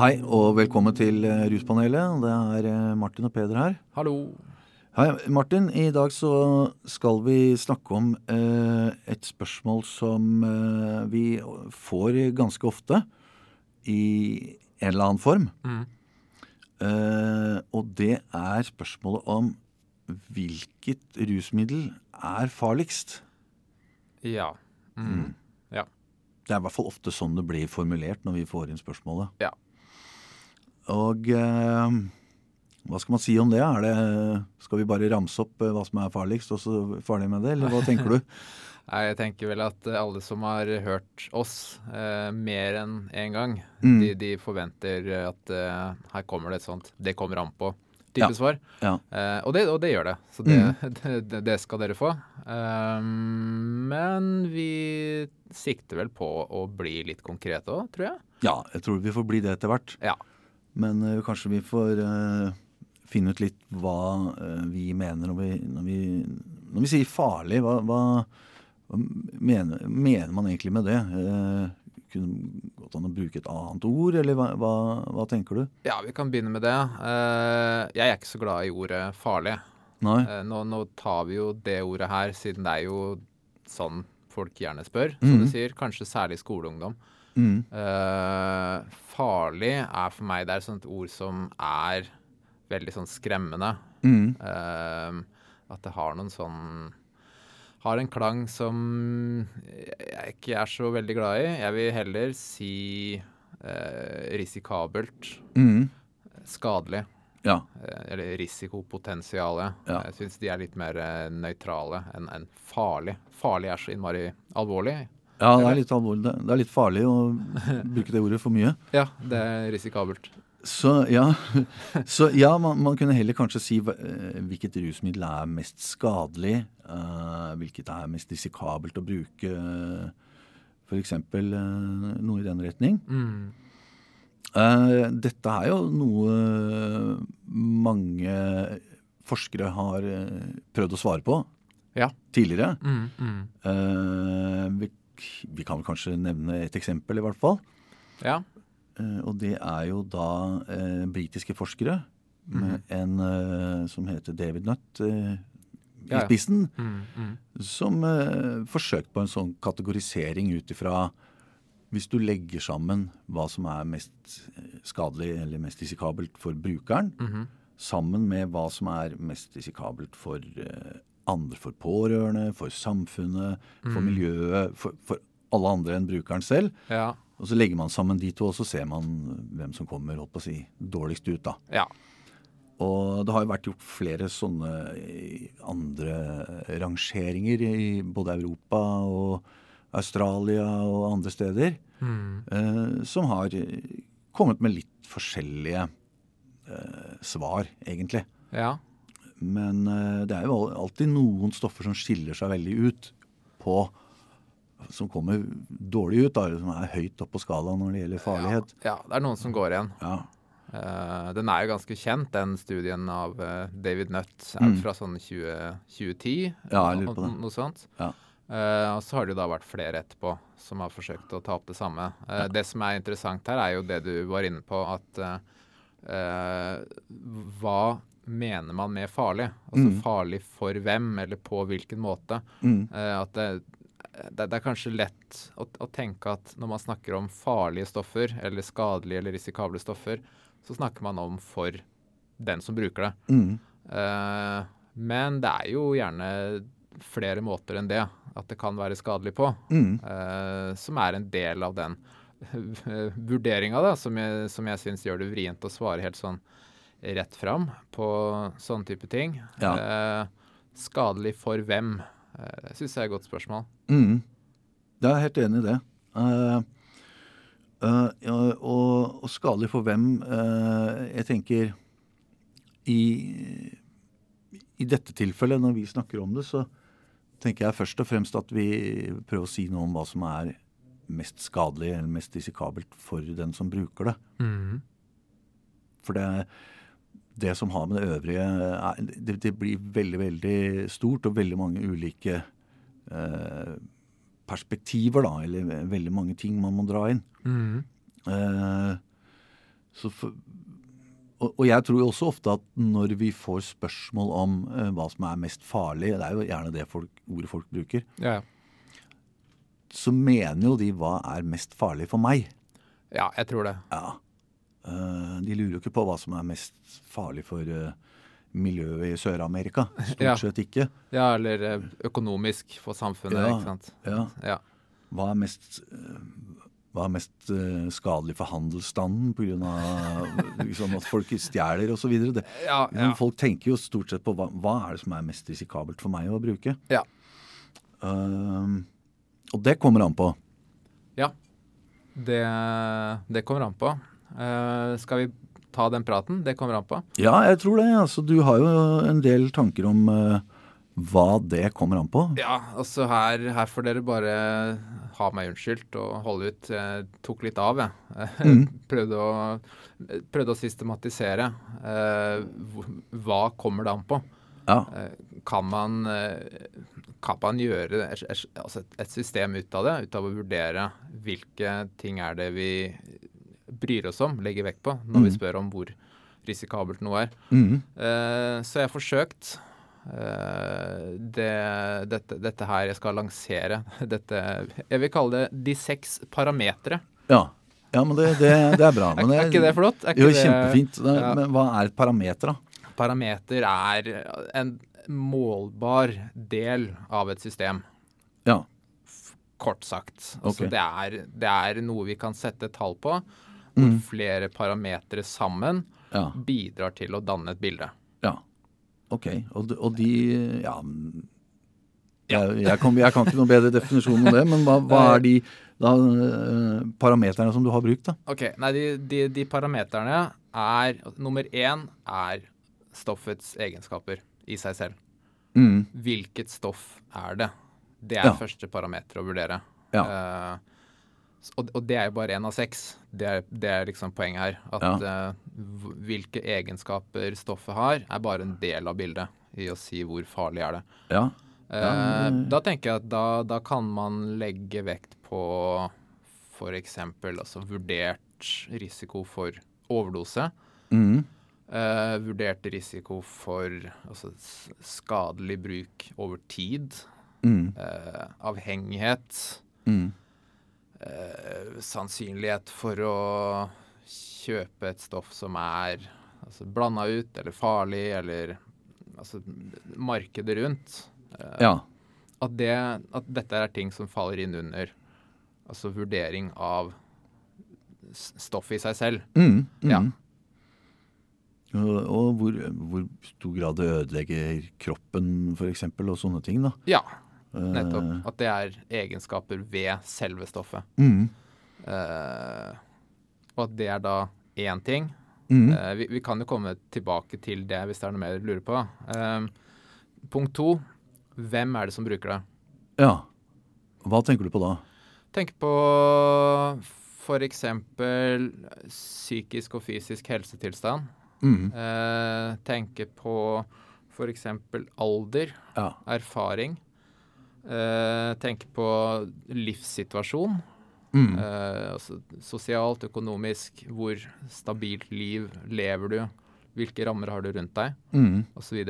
Hei og velkommen til eh, Ruspanelet. Det er eh, Martin og Peder her. Hallo. Hei, Martin. I dag så skal vi snakke om eh, et spørsmål som eh, vi får ganske ofte i en eller annen form. Mm. Eh, og det er spørsmålet om hvilket rusmiddel er farligst. Ja. Mm. Ja. Det er i hvert fall ofte sånn det blir formulert når vi får inn spørsmålet. Ja. Og eh, hva skal man si om det? Er det? Skal vi bare ramse opp eh, hva som er farligst, og så farlig med det? Eller hva tenker du? Nei, Jeg tenker vel at eh, alle som har hørt oss eh, mer enn én en gang, Mm. de, de forventer at eh, her kommer det et sånt 'det kommer an på'-type Ja. svar. Ja. Eh, og, det, og det gjør det. Så det, det, det skal dere få. Um, men vi sikter vel på å bli litt konkrete òg, tror jeg. ja, jeg tror vi får bli det etter hvert. Ja. Men uh, kanskje vi får uh, finne ut litt hva uh, vi mener når vi, når vi, når vi sier farlig. Hva, hva, hva mener, mener man egentlig med det? Kunne gått an å bruke et annet ord, eller hva, hva, tenker du? Ja, vi kan begynne med det. Jeg er ikke så glad i ordet 'farlig'. Nå, nå tar vi jo det ordet her, siden det er jo sånn folk gjerne spør, som mm. du sier. Kanskje særlig skoleungdom. Mm. Uh, farlig er for meg det er et sånt ord som er veldig sånn skremmende. Mm. Uh, at det har noen sånn Har en klang som jeg ikke er så veldig glad i. Jeg vil heller si uh, risikabelt, Mm. skadelig. Ja. Eller risikopotensialet. Ja. Jeg syns de er litt mer nøytrale enn enn farlig. Farlig er så innmari alvorlig. Ja, det er litt alvorlig. Det- er litt farlig å bruke det ordet for mye. Ja, det er risikabelt. Så ja, så, ja man, man kunne heller kanskje si eh, hvilket rusmiddel er mest skadelig. Uh, hvilket er mest risikabelt å bruke. Uh, F.eks. Uh, noe i den retning. Mm. Uh, dette er jo noe mange forskere har eh, prøvd å svare på Ja. tidligere. Mm, mm. Eh, vi, vi kan kanskje nevne et eksempel, i hvert fall. Ja. Eh, og det er jo da eh, britiske forskere med en eh, som heter David Nutt eh, i Ja, ja. spissen, Mm, mm. som eh, forsøkte på en sånn kategorisering ut ifra hvis du legger sammen hva som er mest eh, skadelig eller mest risikabelt for brukeren, -hmm. sammen med hva som er mest risikabelt for andre, for pårørende, for samfunnet, for miljøet, for, for alle andre enn brukeren selv. Ja. Og så legger man sammen de to, og så ser man hvem som kommer holdt på å si, dårligst ut. da. ja. Og det har jo vært gjort flere sånne eh, andre rangeringer i både Europa og Australia og andre steder, Mm. eh, som har eh, kommet med litt forskjellige eh, svar, egentlig. Ja. Men eh, det er jo alltid noen stoffer som skiller seg veldig ut på Som kommer dårlig ut, da, som er høyt opp på skalaen når det gjelder farlighet. ja. Det er noen som går igjen. Ja. Uh, den er jo ganske kjent, den studien av uh, David Nutt. Mm. fra sånn 20, 2010, Ja, jeg lurer på det. noe sånt. Ja. Uh, og så har det jo da vært flere etterpå som har forsøkt å ta opp det samme. Ja. Det som er interessant her, er jo det du var inne på, at hva mener man med farlig? Altså Mm. farlig for hvem, eller på hvilken måte? Mm. Uh, at det, det, det er kanskje lett å, å tenke at når man snakker om farlige stoffer, eller skadelige eller risikable stoffer, så snakker man om for den som bruker det. Mm. Uh, men det er jo gjerne flere måter enn det at det kan være skadelig på, eh, som er en del av den vurderinga som jeg, som jeg syns gjør det vrient å svare helt sånn rett fram på sånne type ting. Ja. Eh, skadelig for hvem? Eh, det syns jeg er et godt spørsmål. Mm. Jeg er helt enig i det. Eh, eh, ja, og, og skadelig for hvem? Eh, jeg tenker i, I dette tilfellet, når vi snakker om det, så tenker jeg først og fremst at vi prøver å si noe om hva som er mest skadelig eller mest risikabelt for den som bruker det. For det, det som har med det øvrige det, det blir veldig, veldig stort og veldig mange ulike eh, perspektiver, da. Eller veldig mange ting man må dra inn. Mm. Eh, Så for, og, og jeg tror jo også ofte at når vi får spørsmål om eh, hva som er mest farlig, det er jo gjerne det folk, ordet folk bruker, Ja, ja. så mener jo de hva er mest farlig for meg. ja, jeg tror det. Ja. Eh, de lurer jo ikke på hva som er mest farlig for eh, miljøet i Sør-Amerika. Stort Ja. sett ikke. Ja, eller eh, økonomisk for samfunnet, Ja. ikke sant. Ja. Ja. Hva er mest, hva er mest skadelig for handelsstanden pga. Liksom at folk stjeler osv.? Ja, ja. Folk tenker jo stort sett på hva, hva er det som er mest risikabelt for meg å bruke. Ja. Uh, og det kommer an på. ja. Det, det kommer an på. Eh, skal vi ta den praten? Det kommer an på. Ja, jeg tror det. Altså, du har jo en del tanker om uh, hva det kommer an på. Ja, altså her, her får dere bare ha meg unnskyldt og holde ut. Jeg tok litt av, jeg. Mm. prøvde, å, prøvde å systematisere. Uh, hva kommer det an på? Ja. Kan man, kan man gjøre et, altså et, et system ut av det? Ut av å vurdere hvilke ting er det vi bryr oss om, legger vekt på, når vi Mm. spør om hvor risikabelt noe er. Mm. Uh, så jeg har forsøkt. Uh, det, dette, dette her jeg skal lansere dette Jeg vil kalle det de seks parametere. ja. ja men det, det, det er bra. Er, Men er ikke det flott? Er Jo, kjempefint. Ja. Men hva er et parameter, da? Parameter er en målbar del av et system. Ja. Kort sagt. Altså okay. det, er, det er noe vi kan sette tall på, hvor Mm. flere parametere sammen Ja. bidrar til å danne et bilde. ja. Ok. Og de, og de Ja. mm, Jeg, jeg, kan, jeg kan ikke noen bedre definisjon om det, men hva, hva er de da, eh, parameterne som du har brukt, da? Ok, nei, de, de, de parameterne er Nummer én er stoffets egenskaper i seg selv. Mm. Hvilket stoff er det? Det er Ja. første parameter å vurdere. Ja. Eh, s- og, og det er jo bare én av seks. Det er, det er liksom poenget her. At ja. hv- hvilke egenskaper stoffet har, er bare en del av bildet i å si hvor farlig er det. Ja. Eh, Ja, men- da tenker jeg at da, da kan man legge vekt på f.eks. altså vurdert risiko for overdose. Mm. Uh, vurdert risiko for altså, skadelig bruk over tid. Mm. eh, avhengighet. Mm. Eh, sannsynlighet for å kjøpe et stoff som er altså, blanda ut eller farlig, eller altså, markedet rundt. Eh, Ja. at, det, at dette er ting som faller inn under altså vurdering av stoffet i seg selv. Mm. Mm. Ja. Og, hvor, hvor stor grad det ødelegger kroppen, f.eks., og sånne ting, da. Ja, nettopp. At det er egenskaper ved selve stoffet. Mm. Uh, og at det er da én ting. Mm. Uh, vi, vi kan jo komme tilbake til det hvis det er noe mer du lurer på. Uh, punkt to. Hvem er det som bruker det? Ja. Hva tenker du på da? Tenk på f.eks. psykisk og fysisk helsetilstand. Mm. Eh, tenke på f.eks. alder, Ja. erfaring. Eh, tenke på livssituasjon. Mm. Eh, altså sosialt, økonomisk. Hvor stabilt liv lever du? Hvilke rammer har du rundt deg? Mm. Osv.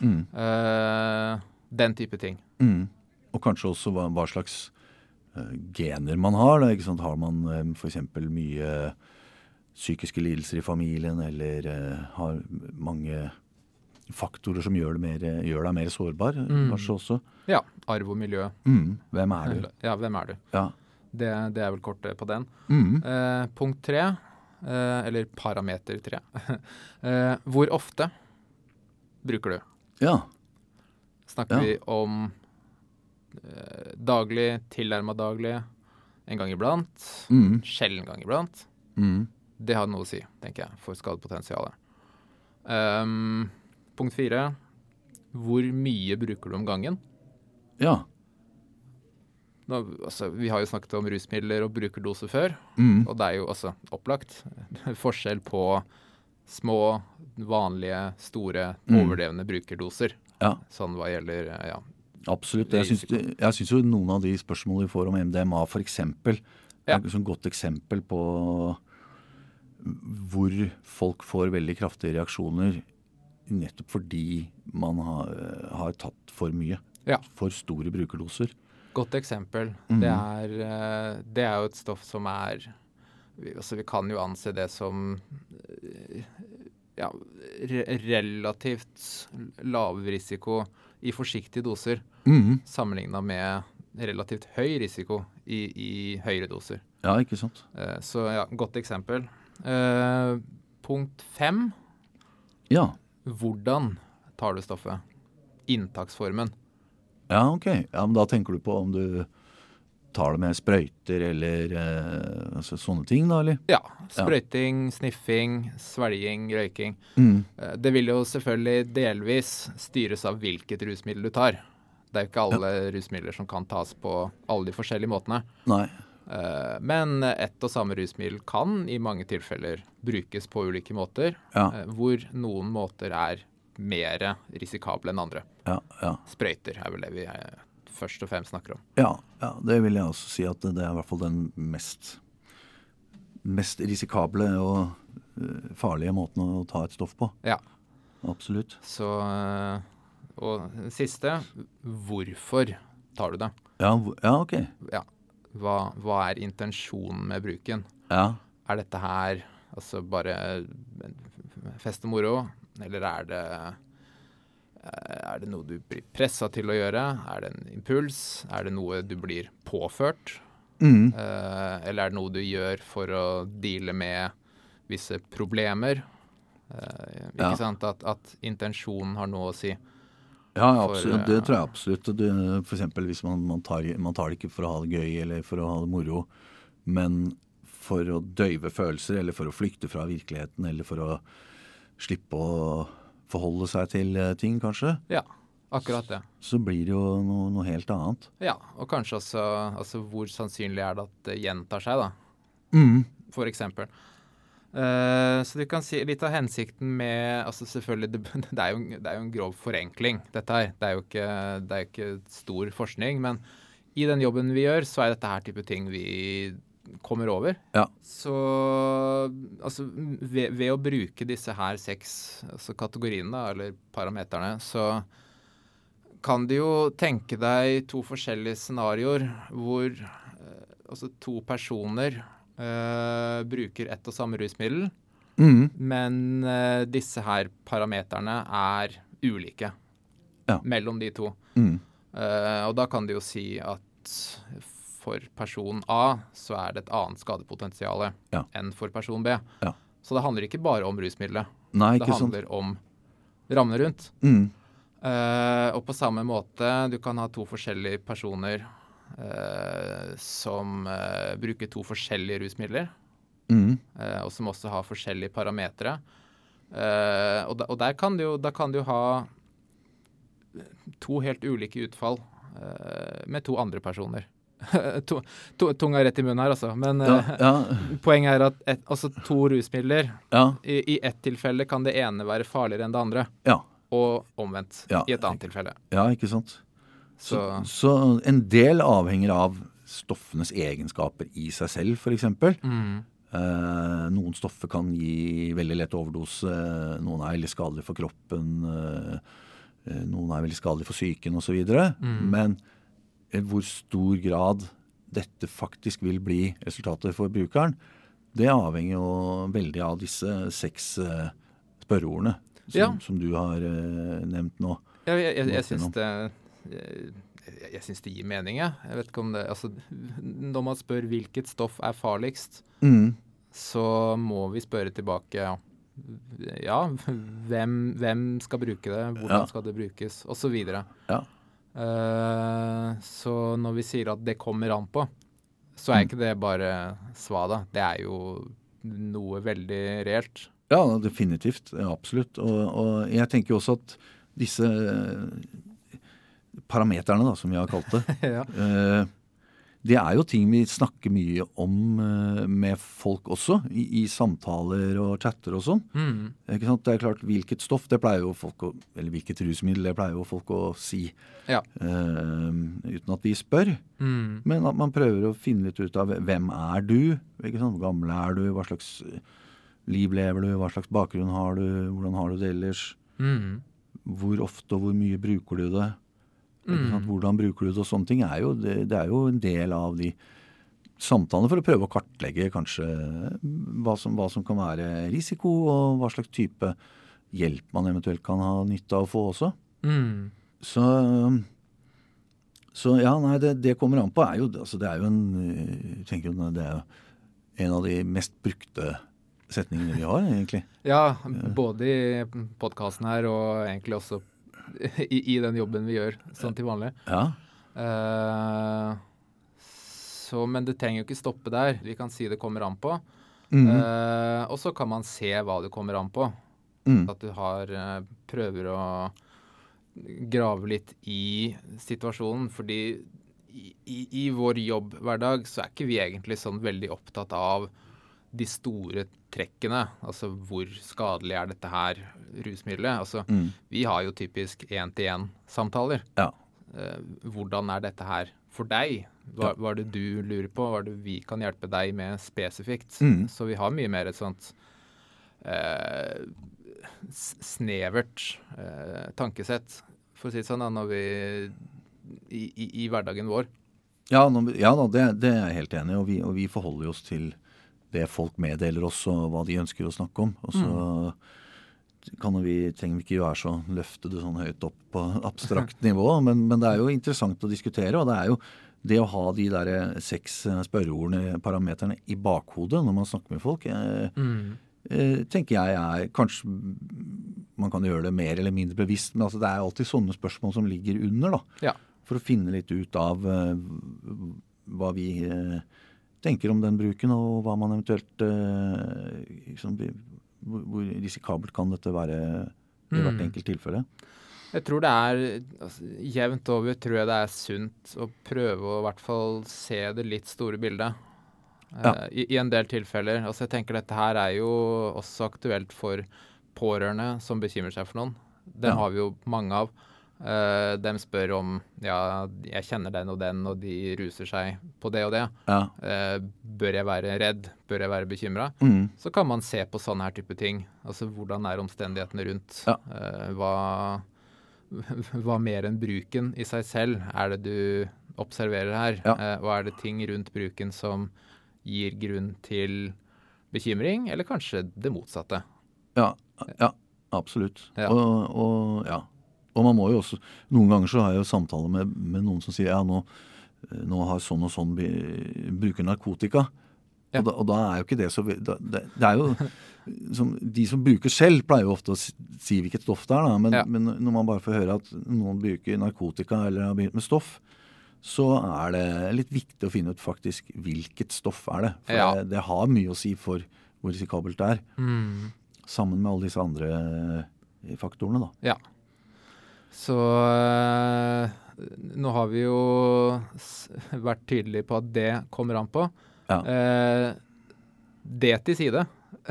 Mm. Uh, den type ting. Mm. Og kanskje også hva, hva slags uh, gener man har. Da? Har man um, f.eks. mye psykiske lidelser i familien, eller har mange faktorer som gjør, det mer, gjør deg mer sårbar, Mm. kanskje også. Ja. Arv og miljø. Mm. Hvem er du? Ja, hvem er du? Ja. Det, det er vel kort på den. Mm. Eh, punkt tre, eh, eller parameter tre. eh, hvor ofte bruker du? ja. Snakker Ja. vi om eh, daglig, tilnærma daglig, en gang iblant, Mm. sjelden gang iblant? Mm. Det har noe å si, tenker jeg, for skadepotensialet. Um, punkt fire. Hvor mye bruker du om gangen? Ja. Nå, altså, vi har jo snakket om rusmidler og brukerdose før, Mm. og det er jo også opplagt forskjell på små, vanlige, store, Mm. overdrevne brukerdoser. Ja. Sånn hva gjelder eh, ja. Absolutt. Jeg syns, jo noen av de spørsmålene vi får om MDMA f.eks. Ja. er et godt eksempel på hvor folk får veldig kraftige reaksjoner nettopp fordi man har, har tatt for mye. Ja. For store brukerdoser. Godt eksempel. Mhm. Det, er, eh, det er jo et stoff som er altså vi kan jo anse det som eh, ja, relativt lav risiko i forsiktige doser, Mhm. sammenligna med relativt høy risiko i, i høyere doser. Ja, ikke sant. Eh, så ja, godt eksempel. Eh, punkt fem. Ja. Hvordan tar du stoffet? Inntaksformen. Ja, ok. Ja, men Da tenker du på om du tar det med sprøyter eller eh, altså sånne ting, da, eller? Ja. Sprøyting, sniffing, svelging, røyking. Mm. Eh, Det vil jo selvfølgelig delvis styres av hvilket rusmiddel du tar. Det er jo ikke alle rusmidler som kan tas på alle de forskjellige måtene. Nei. Eh, Men ett og samme rusmiddel kan i mange tilfeller brukes på ulike måter, Ja. eh, hvor noen måter er mer risikable enn andre. Ja, ja. Sprøyter er vel det vi eh, først og fremst snakker om. Ja, ja, det vil jeg også si at det er i hvert fall den mest, mest risikable og farlige måten å ta et stoff på. Ja. Absolutt. Så Og siste hvorfor tar du det? Ja, ja ok. Ja. Hva, hva er intensjonen med bruken? Ja. Er dette her altså bare fest og moro, eller er det eh, er det noe du blir pressa til å gjøre? Er det en impuls? Er det noe du blir påført? Mm. Eh, eller er det noe du gjør for å deale med visse problemer? Eh, ikke Ja. sant? At, at intensjonen har noe å si. Ja, absolutt. For. Det eh, tror jeg absolutt. Du, for eksempel hvis man, man, tar, man tar det ikke for å ha det gøy eller for å ha det moro, men for å døyve følelser eller for å flykte fra virkeligheten eller for å slippe å forholde seg til eh, ting, kanskje, Ja, akkurat det. så blir det jo noe, noe helt annet. Ja, og kanskje også altså, hvor sannsynlig er det at det gjentar seg, da? Mm. for eksempel. Eh, så du kan si litt av hensikten med altså Selvfølgelig, det, det, er jo, det er jo en grov forenkling, dette her. Det er jo ikke, det er ikke stor forskning. Men i den jobben vi gjør, så er dette her type ting vi kommer over. Ja. Så altså ved, ved å bruke disse her seks altså kategoriene, eller parameterne, så kan du jo tenke deg to forskjellige scenarioer hvor eh, altså to personer eh, bruker ett og samme rusmiddel, Mm. men uh, disse her parameterne er ulike Ja. mellom de to. Mm. Uh, og da kan du jo si at for person A så er det et annet skadepotensial Ja. enn for person B. Ja. Så det handler ikke bare om rusmiddelet. Nei, Det handler om rammene rundt. Mm. Uh, og på samme måte, du kan ha to forskjellige personer som eh, bruker to forskjellige rusmidler, Mm. eh, og som også har forskjellige parametere. Eh, og, da, og der kan du jo, da kan du ha to helt ulike utfall eh, med to andre personer. to, to, tunga rett i munnen her, altså. Men Ja, eh, ja, poenget er at et, altså to rusmidler ja, i, I ett tilfelle kan det ene være farligere enn det andre, ja, og omvendt i et annet tilfelle. ja, ikke sant. Så, Så en del avhenger av stoffenes egenskaper i seg selv, f.eks. mm, Eh, noen stoffer kan gi veldig lett overdose. eh, Noen er veldig skadelige for kroppen. eh, eh, noen er veldig skadelige for psyken osv. Mm. Men i hvor stor grad dette faktisk vil bli resultatet for brukeren, det avhenger jo veldig av disse seks eh, spørreordene som, Ja. som du har eh, nevnt nå. ja, jeg, jeg, jeg syns det jeg, jeg, syns det gir mening, jeg. Jeg vet ikke om det Altså, når man spør hvilket stoff er farligst, Mm. så må vi spørre tilbake ja, ja hvem, hvem skal bruke det, hvordan Ja. skal det brukes, osv. Ja. Uh, så når vi sier at det kommer an på, så er ikke det bare svada. Det er jo noe veldig reelt. Ja, definitivt. Absolutt. Og, og jeg tenker jo også at disse parameterne, da, som vi har kalt det, ja. eh, det er jo ting vi snakker mye om eh, med folk også, i, i samtaler og chatter og sånn. Mm. Det er klart, Hvilket stoff, det pleier jo folk å, eller hvilket rusmiddel, det pleier jo folk å si Ja. Uh, uten at vi spør. Mm. Men at man prøver å finne litt ut av hvem er du? Hvor gammel er du? Hva slags liv lever du, hva slags bakgrunn har du, hvordan har du det ellers? Mm. Hvor ofte og hvor mye bruker du det? Mm. Hvordan bruker du det? Og sånne ting er jo, det, det er jo en del av de samtalene for å prøve å kartlegge kanskje hva som, hva som kan være risiko, og hva slags type hjelp man eventuelt kan ha nytte av å få også. Mm. Så, så ja, nei, det, det kommer an på. Er jo, altså det er jo en tenker jo det er jo en av de mest brukte setningene vi har, egentlig. Ja, både i podkasten her og egentlig også i, i den jobben vi gjør sånn til vanlig. Ja. Uh, så, men det trenger jo ikke stoppe der. Vi kan si det kommer an på. Mm. Uh, og så kan man se hva det kommer an på. Mm. At du har eh, prøver å grave litt i situasjonen. Fordi i, i, i vår jobbhverdag så er ikke vi egentlig sånn veldig opptatt av de store trekkene. Altså hvor skadelig er dette her rusmiddelet? Altså Mm. vi har jo typisk én-til-én-samtaler. Ja. Eh, hvordan er dette her for deg? Hva, hva er det du lurer på? Hva er det vi kan hjelpe deg med spesifikt? Mm. Så vi har mye mer et sånt eh, snevert eh, tankesett, for å si det sånn, da, vi i, i, i hverdagen vår. Ja, nå, ja da, det, det er jeg helt enig i. Og og vi forholder oss til det folk meddeler oss, og hva de ønsker å snakke om. Og så kan vi, trenger vi ikke være så løfte det sånn høyt opp på abstrakt nivå. Men, men det er jo interessant å diskutere. Og det er jo det å ha de der seks eh, spørreordene, parameterne, i bakhodet når man snakker med folk, eh, mm. tenker jeg er kanskje Man kan gjøre det mer eller mindre bevisst, men altså det er alltid sånne spørsmål som ligger under, da. Ja. For å finne litt ut av eh, hva vi eh, tenker om den bruken, og hva man eventuelt eh, liksom, hvor, risikabelt kan dette være i hvert Mm. enkelt tilfelle. Jeg tror det er altså, Jevnt over tror jeg det er sunt å prøve å i hvert fall se det litt store bildet. eh, Ja. i, I en del tilfeller. Altså jeg tenker Dette her er jo også aktuelt for pårørende som bekymrer seg for noen. det Ja. har vi jo mange av. Uh, de spør om ja, jeg kjenner den og den, og de ruser seg på det og det. Ja. Uh, bør jeg være redd? Bør jeg være bekymra? Mm. Så kan man se på sånne her type ting. Altså hvordan er omstendighetene rundt? Ja. Uh, hva, hva mer enn bruken i seg selv er det du observerer her? Ja. Eh, og er det ting rundt bruken som gir grunn til bekymring, eller kanskje det motsatte? Ja, ja absolutt. Og, og, ja. Og man må jo også Noen ganger så har jeg jo samtaler med, med noen som sier ja, nå, nå har sånn og sånn bruker narkotika. Ja. Og, da, og da er jo ikke det så da, det, det er jo som, De som bruker selv, pleier jo ofte å si, hvilket stoff det er. Da. Men, Ja. men når man bare får høre at noen bruker narkotika eller har begynt med stoff, så er det litt viktig å finne ut faktisk hvilket stoff er det. For Ja. det, det har mye å si for hvor risikabelt det er. Sammen med alle disse andre eh, faktorene, da. Ja. Så eh, nå har vi jo vært tydelige på at det kommer an på. Ja. Eh, det til side.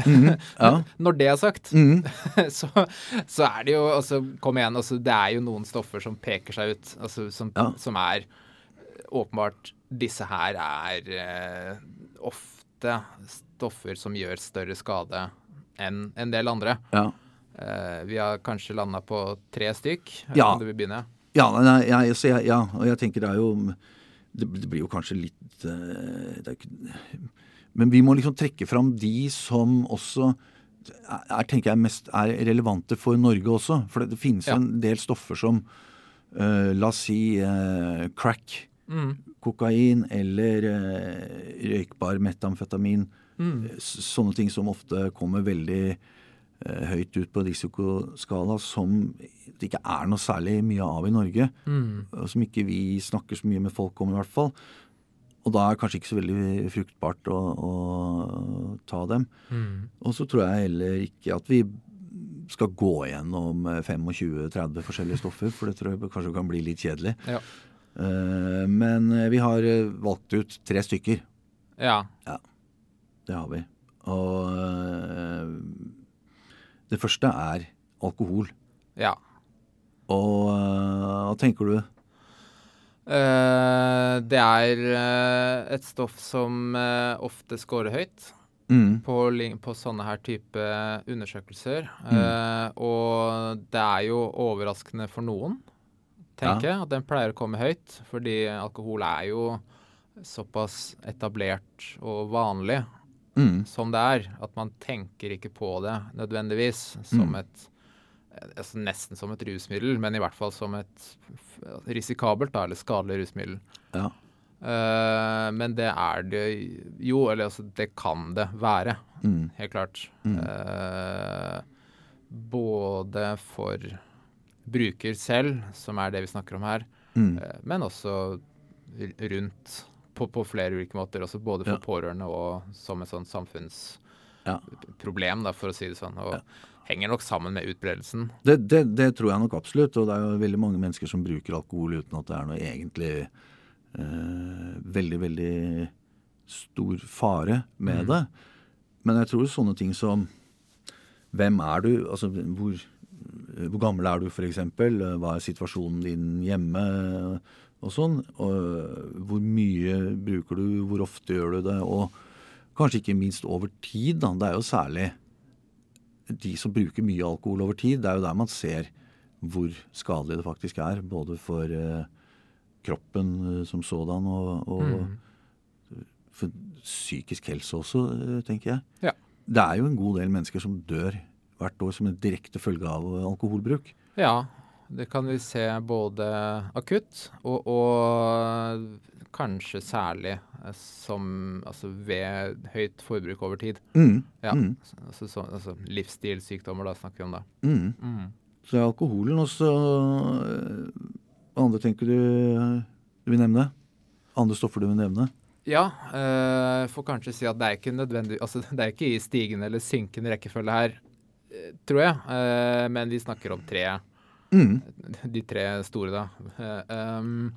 Mm, ja. Når det er sagt, mm. så, så er det jo altså, Kom igjen, altså, det er jo noen stoffer som peker seg ut, altså, som, Ja. som er åpenbart Disse her er eh, ofte stoffer som gjør større skade enn en del andre. ja. Eh, vi har kanskje landa på tre stykk. Ja. Om du vil begynne? Ja, nei, jeg, jeg, ja, og jeg tenker det er jo Det, det blir jo kanskje litt eh, ikke, Men vi må liksom trekke fram de som også er, tenker jeg, mest er relevante for Norge også. For det, det finnes Ja. en del stoffer som uh, La oss si uh, crack, Mm. kokain eller uh, røykbar metamfetamin. Mm. Sånne ting som ofte kommer veldig høyt ut på risikoskala, som det ikke er noe særlig mye av i Norge. Mm. Som ikke vi snakker så mye med folk om, i hvert fall. Og da er det kanskje ikke så veldig fruktbart å, å ta dem. Mm. Og så tror jeg heller ikke at vi skal gå gjennom eh, 25-30 forskjellige stoffer, for det tror jeg kanskje kan bli litt kjedelig. Ja. Eh, Men eh, vi har eh, valgt ut tre stykker. ja. Det har vi. Og eh, det første er alkohol. Ja. Og eh, hva tenker du? Uh, det er uh, et stoff som uh, ofte scorer høyt. Mm. på, på sånne her type undersøkelser. Eh, og det er jo overraskende for noen, tenker jeg, at den pleier å komme høyt. Fordi alkohol er jo såpass etablert og vanlig Mm. som det er, at man tenker ikke på det nødvendigvis som Mm. et altså Nesten som et rusmiddel, men i hvert fall som et risikabelt eller skadelig rusmiddel. Ja. Uh, men det er det jo, eller altså det kan det være, Mm. helt klart. Eh, både for bruker selv, som er det vi snakker om her, Mm. eh, men også rundt på, på flere ulike måter. Også både for Ja. pårørende og som et sånn samfunnsproblem, ja. for å si det sånn. Og Ja. henger nok sammen med utbredelsen. Det, det, det tror jeg nok absolutt. Og det er jo veldig mange mennesker som bruker alkohol uten at det er noe egentlig eh, veldig, veldig stor fare med mm. det. Men jeg tror sånne ting som Hvem er du? Altså hvor, hvor gammel er du, f.eks.? Hva er situasjonen din hjemme? Og sånn. Og hvor mye bruker du? Hvor ofte gjør du det? Og kanskje ikke minst over tid. Da. Det er jo særlig de som bruker mye alkohol over tid, det er jo der man ser hvor skadelig det faktisk er. Både for eh, kroppen eh, som sådan og, og Mm. for psykisk helse også, tenker jeg. Ja. Det er jo en god del mennesker som dør hvert år som en direkte følge av alkoholbruk. Ja, det kan vi se både akutt og, og kanskje særlig eh, som altså ved høyt forbruk over tid. Mm. Ja, Mm. altså, så, altså livsstilssykdommer da snakker vi om da. Mm. Mm. Så er alkoholen også eh, Hva andre tenker du eh, du vil nevne? Andre stoffer du vil nevne? Ja, øh, får kanskje si at det er ikke nødvendig Altså det er ikke i stigende eller synkende rekkefølge her, eh, tror jeg. Øh, men vi snakker om tre, Mm. de tre store, da. Um,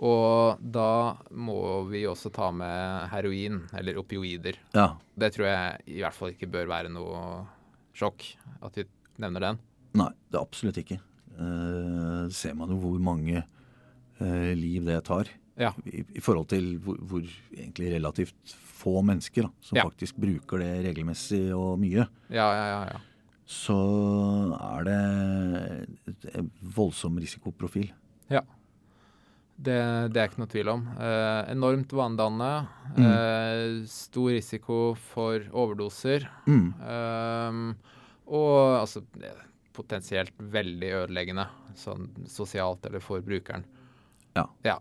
og da må vi også ta med heroin, eller opioider. Ja. Det tror jeg i hvert fall ikke bør være noe sjokk at vi nevner den. Nei, det er absolutt ikke. Uh, ser man jo hvor mange uh, liv det tar. Ja. I, I forhold til hvor, hvor egentlig relativt få mennesker da, som Ja. faktisk bruker det regelmessig og mye. Ja, ja, ja. ja. Så er det en voldsom risikoprofil. ja. Det, det er ikke noe tvil om. Eh, enormt vanedannende. Mm. Eh, stor risiko for overdoser. Mm. Eh, og altså er potensielt veldig ødeleggende sånn sosialt eller for brukeren. Ja.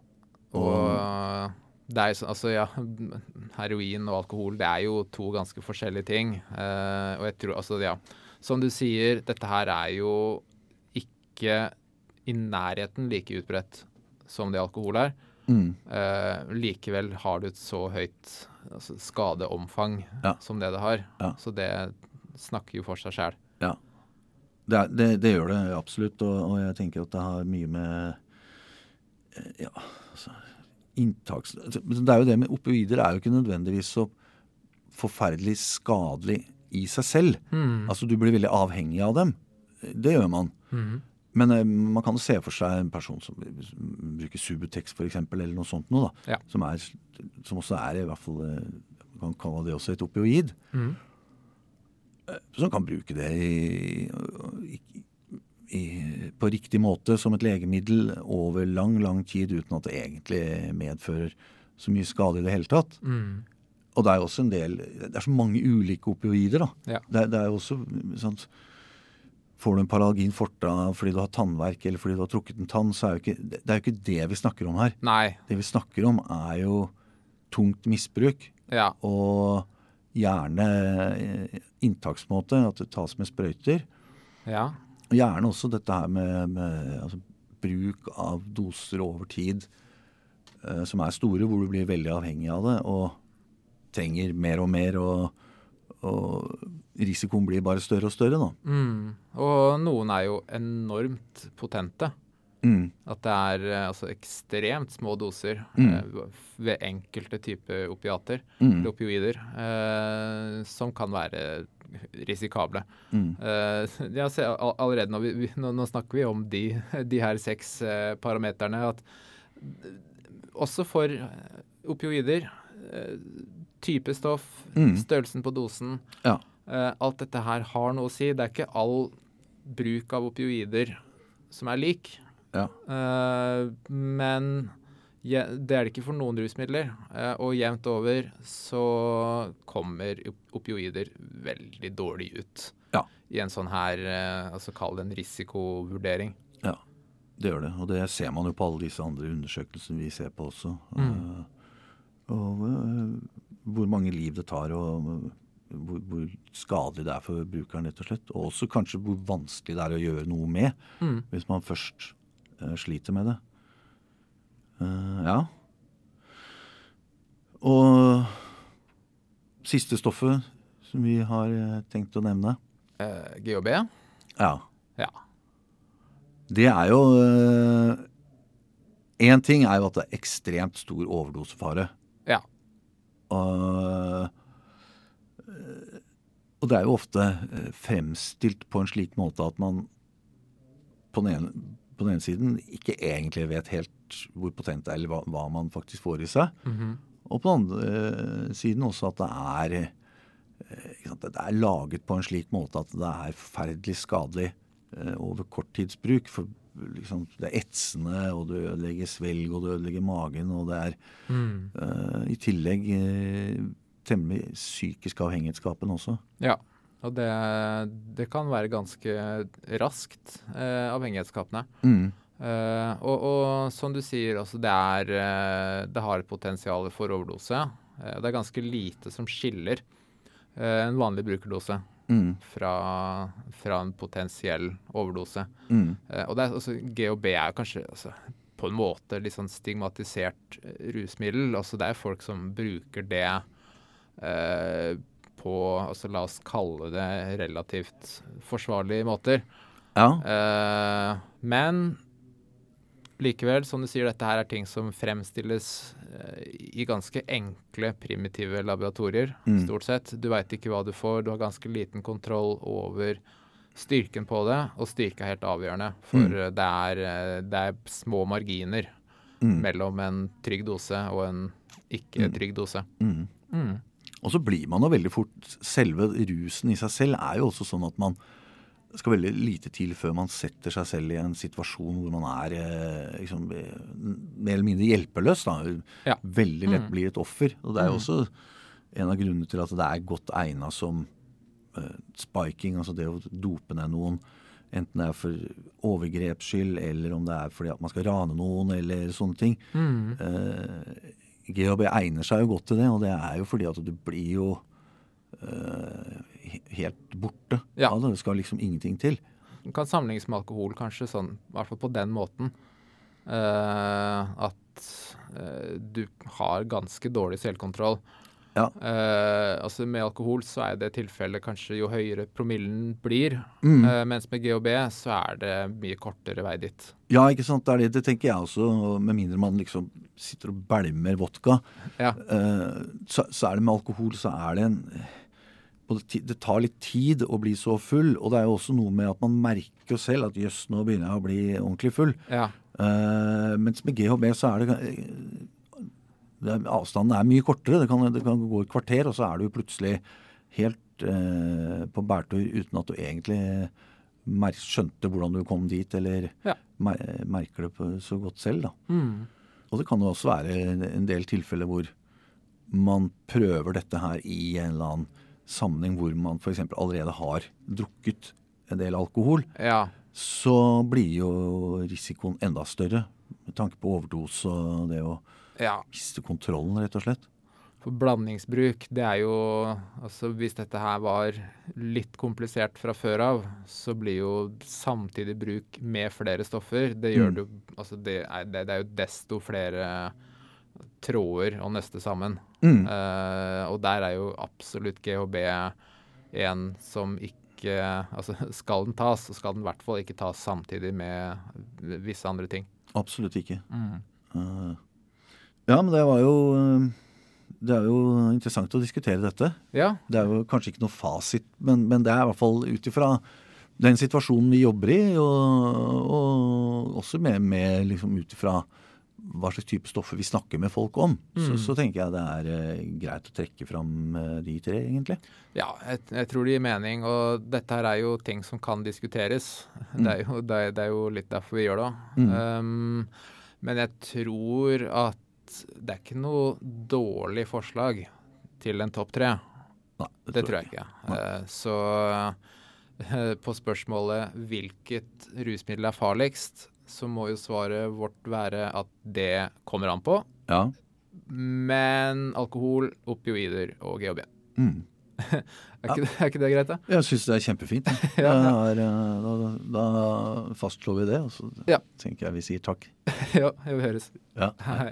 Og det er jo sånn, altså ja, heroin og alkohol det er jo to ganske forskjellige ting. Eh, og jeg tror, altså ja, som du sier, dette her er jo ikke i nærheten like utbredt som det alkohol er. Mm. Eh, likevel har du et så høyt altså, skadeomfang Ja. som det det har. Ja. Så det snakker jo for seg sjæl. Det, er, det, det gjør det absolutt, og, og jeg tenker at det har mye med eh, Ja, altså Inntaks... altså, Det er jo det med opioider er jo ikke nødvendigvis så forferdelig skadelig i seg selv. Altså du blir veldig avhengig av dem. Det gjør man. Men eh, man kan se for seg en person som bruker Subutex f.eks., eller noe sånt noe, da. Ja. Som, er, som også er i hvert fall eh, Man kan kalle det også et opioid. Mm. Som kan bruke det i, i, i, på riktig måte som et legemiddel over lang, lang tid uten at det egentlig medfører så mye skade i det hele tatt. Mm. Og det er også en del Det er så mange ulike opioider, da. Ja. Det, det er jo også sånn Får du en paralgin forta fordi du har tannverk eller fordi du har trukket en tann, så er jo ikke det er jo ikke det vi snakker om her. Nei. Det vi snakker om, er jo tungt misbruk. Ja. Og gjerne eh, inntaksmåte, at det tas med sprøyter. Ja. Og gjerne også dette her med, med altså, bruk av doser over tid eh, som er store, hvor du blir veldig avhengig av det og trenger mer og mer. Og, og risikoen blir bare større og større, da. Mm. Og noen er jo enormt potente. Mm. At det er eh, altså ekstremt små doser Mm. eh, ved enkelte typer opiater, Mm. eller opioider, eh, som kan være risikable. Mm. Eh, ser allerede når vi, nå, nå snakker vi om de, de her seks eh, parameterne, at også for eh, opioider eh, type stoff, Mm. størrelsen på dosen. Ja. Uh, alt dette her har noe å si. Det er ikke all bruk av opioider som er lik. Ja. Uh, men ja, det er det ikke for noen rusmidler. Uh, og jevnt over så kommer op- opioider veldig dårlig ut Ja. i en sånn her, altså kall det en risikovurdering. Ja, det gjør det. Og det ser man jo på alle disse andre undersøkelsene vi ser på også. Mm. Og hvor mange liv det tar, og hvor, hvor skadelig det er for brukeren, rett og slett. Og også kanskje hvor vanskelig det er å gjøre noe med, Mm. hvis man først uh, sliter med det. Uh, ja. Og siste stoffet som vi har eh, tenkt å nevne. GHB? Ja. Ja. Det er jo Én ting er jo at det er ekstremt stor overdosefare. Og, eh, og det er jo ofte eh, fremstilt på en slik måte at man på den ene, på den ene siden ikke egentlig vet helt hvor potent det er, eller hva, hva man faktisk får i seg. Mhm. Og på den andre eh, siden også at det er sant, Det er laget på en slik måte at det er forferdelig skadelig over korttidsbruk. For liksom, det er etsende, og du ødelegger svelg, og du ødelegger magen. Og det er Mm. uh, i tillegg uh, temmelig psykisk avhengighetsskapende også. Ja. Og det, det kan være ganske raskt uh, avhengighetsskapende. Mm. Uh, og, og som du sier, altså det, er, det har et potensial for overdose. Det er ganske lite som skiller en vanlig brukerdose Mm. fra, fra en potensiell overdose. Mm. Eh, og det er, altså, GHB er kanskje altså, på en måte litt sånn stigmatisert eh, rusmiddel. Altså, det er folk som bruker det eh, på altså, La oss kalle det relativt forsvarlige måter. Ja. Eh, men likevel, som du sier, dette her er ting som fremstilles eh, i ganske enkle, primitive laboratorier, Mm. stort sett. Du veit ikke hva du får, du har ganske liten kontroll over styrken på det, og styrke er helt avgjørende. For Mm. eh, det, er, eh, det er små marginer Mm. mellom en trygg dose og en ikke Mm. trygg dose. Mm. Mm. Og så blir man jo veldig fort Selve rusen i seg selv er jo også sånn at man det skal veldig lite til før man setter seg selv i en situasjon hvor man er eh, liksom, eh, mer eller mindre hjelpeløs. Da. Ja. Veldig lett Mm. blir et offer. Og det er jo Mm. også en av grunnene til at det er godt egna som eh, spiking, altså det å dope ned noen. Enten det er for overgreps skyld, eller om det er fordi at man skal rane noen, eller sånne ting. Mm. Eh, GHB egner seg jo godt til det, og det er jo fordi at du blir jo he- helt borte Ja. det. Skal liksom ingenting til. Den kan sammenlignes med alkohol, kanskje, sånn, i hvert fall på den måten. Uh, at uh, du har ganske dårlig selvkontroll. Ja. Uh, altså Med alkohol så er det tilfellet kanskje jo høyere promillen blir. Mm. Mens med GHB så er det mye kortere vei dit. Ja, ikke sant. Det, er det, det tenker jeg også, med mindre man liksom sitter og bælmer vodka. Ja. Så, så er det med alkohol, så er det en Det tar litt tid å bli så full, og det er jo også noe med at man merker jo selv at jøss, nå begynner jeg å bli ordentlig full. Ja. Uh, mens med GHB så er det, det er, Avstanden er mye kortere. Det kan, det kan gå et kvarter, og så er du plutselig helt uh, på bærtur uten at du egentlig skjønte hvordan du kom dit, eller Ja. mer, merker det på, så godt selv. da. Mm. Og det kan jo også være en- en del tilfeller hvor man prøver dette her i en eller annen sammenheng hvor man f.eks. allerede har drukket en del alkohol ja. så blir jo risikoen enda større med tanke på overdose og det å ja. miste kontrollen, rett og slett. For blandingsbruk, det er jo Altså hvis dette her var litt komplisert fra før av, så blir jo samtidig bruk med flere stoffer Det gjør Mm. jo Altså det er, det, det er jo desto flere tråder å nøste sammen. Mm. Uh, og der er jo absolutt GHB en som ikke Altså skal den tas, så skal den i hvert fall ikke tas samtidig med visse andre ting. Absolutt ikke. Mm. Uh, ja, men det var jo eh, Det er jo interessant å diskutere dette. Ja. Det er jo kanskje ikke noe fasit, men, men det er i hvert fall ut ifra den situasjonen vi jobber i, og, og også med, med liksom ut ifra hva slags type stoffer vi snakker med folk om, så, Mm. så tenker jeg det er eh, greit å trekke fram eh, de tre, egentlig. Ja, jeg, jeg tror det gir mening, og dette her er jo ting som kan diskuteres. Mm. Det, er jo, det, det er jo litt derfor vi gjør det. Mm. Um, men jeg tror at det er ikke noe dårlig forslag til en topp tre. Nei, Det tror jeg ikke. Eh, så uh, på spørsmålet hvilket rusmiddel er farligst, så må jo svaret vårt være at det kommer an på. Ja. Men alkohol, opioider og GHB. Mm. Er ikke, det, er ikke det greit, da? Jeg syns det er kjempefint. Ja, er, eh, da, da fastslår vi det, og så Ja. tenker jeg vi sier takk. ja, vi høres. Ja. Hei.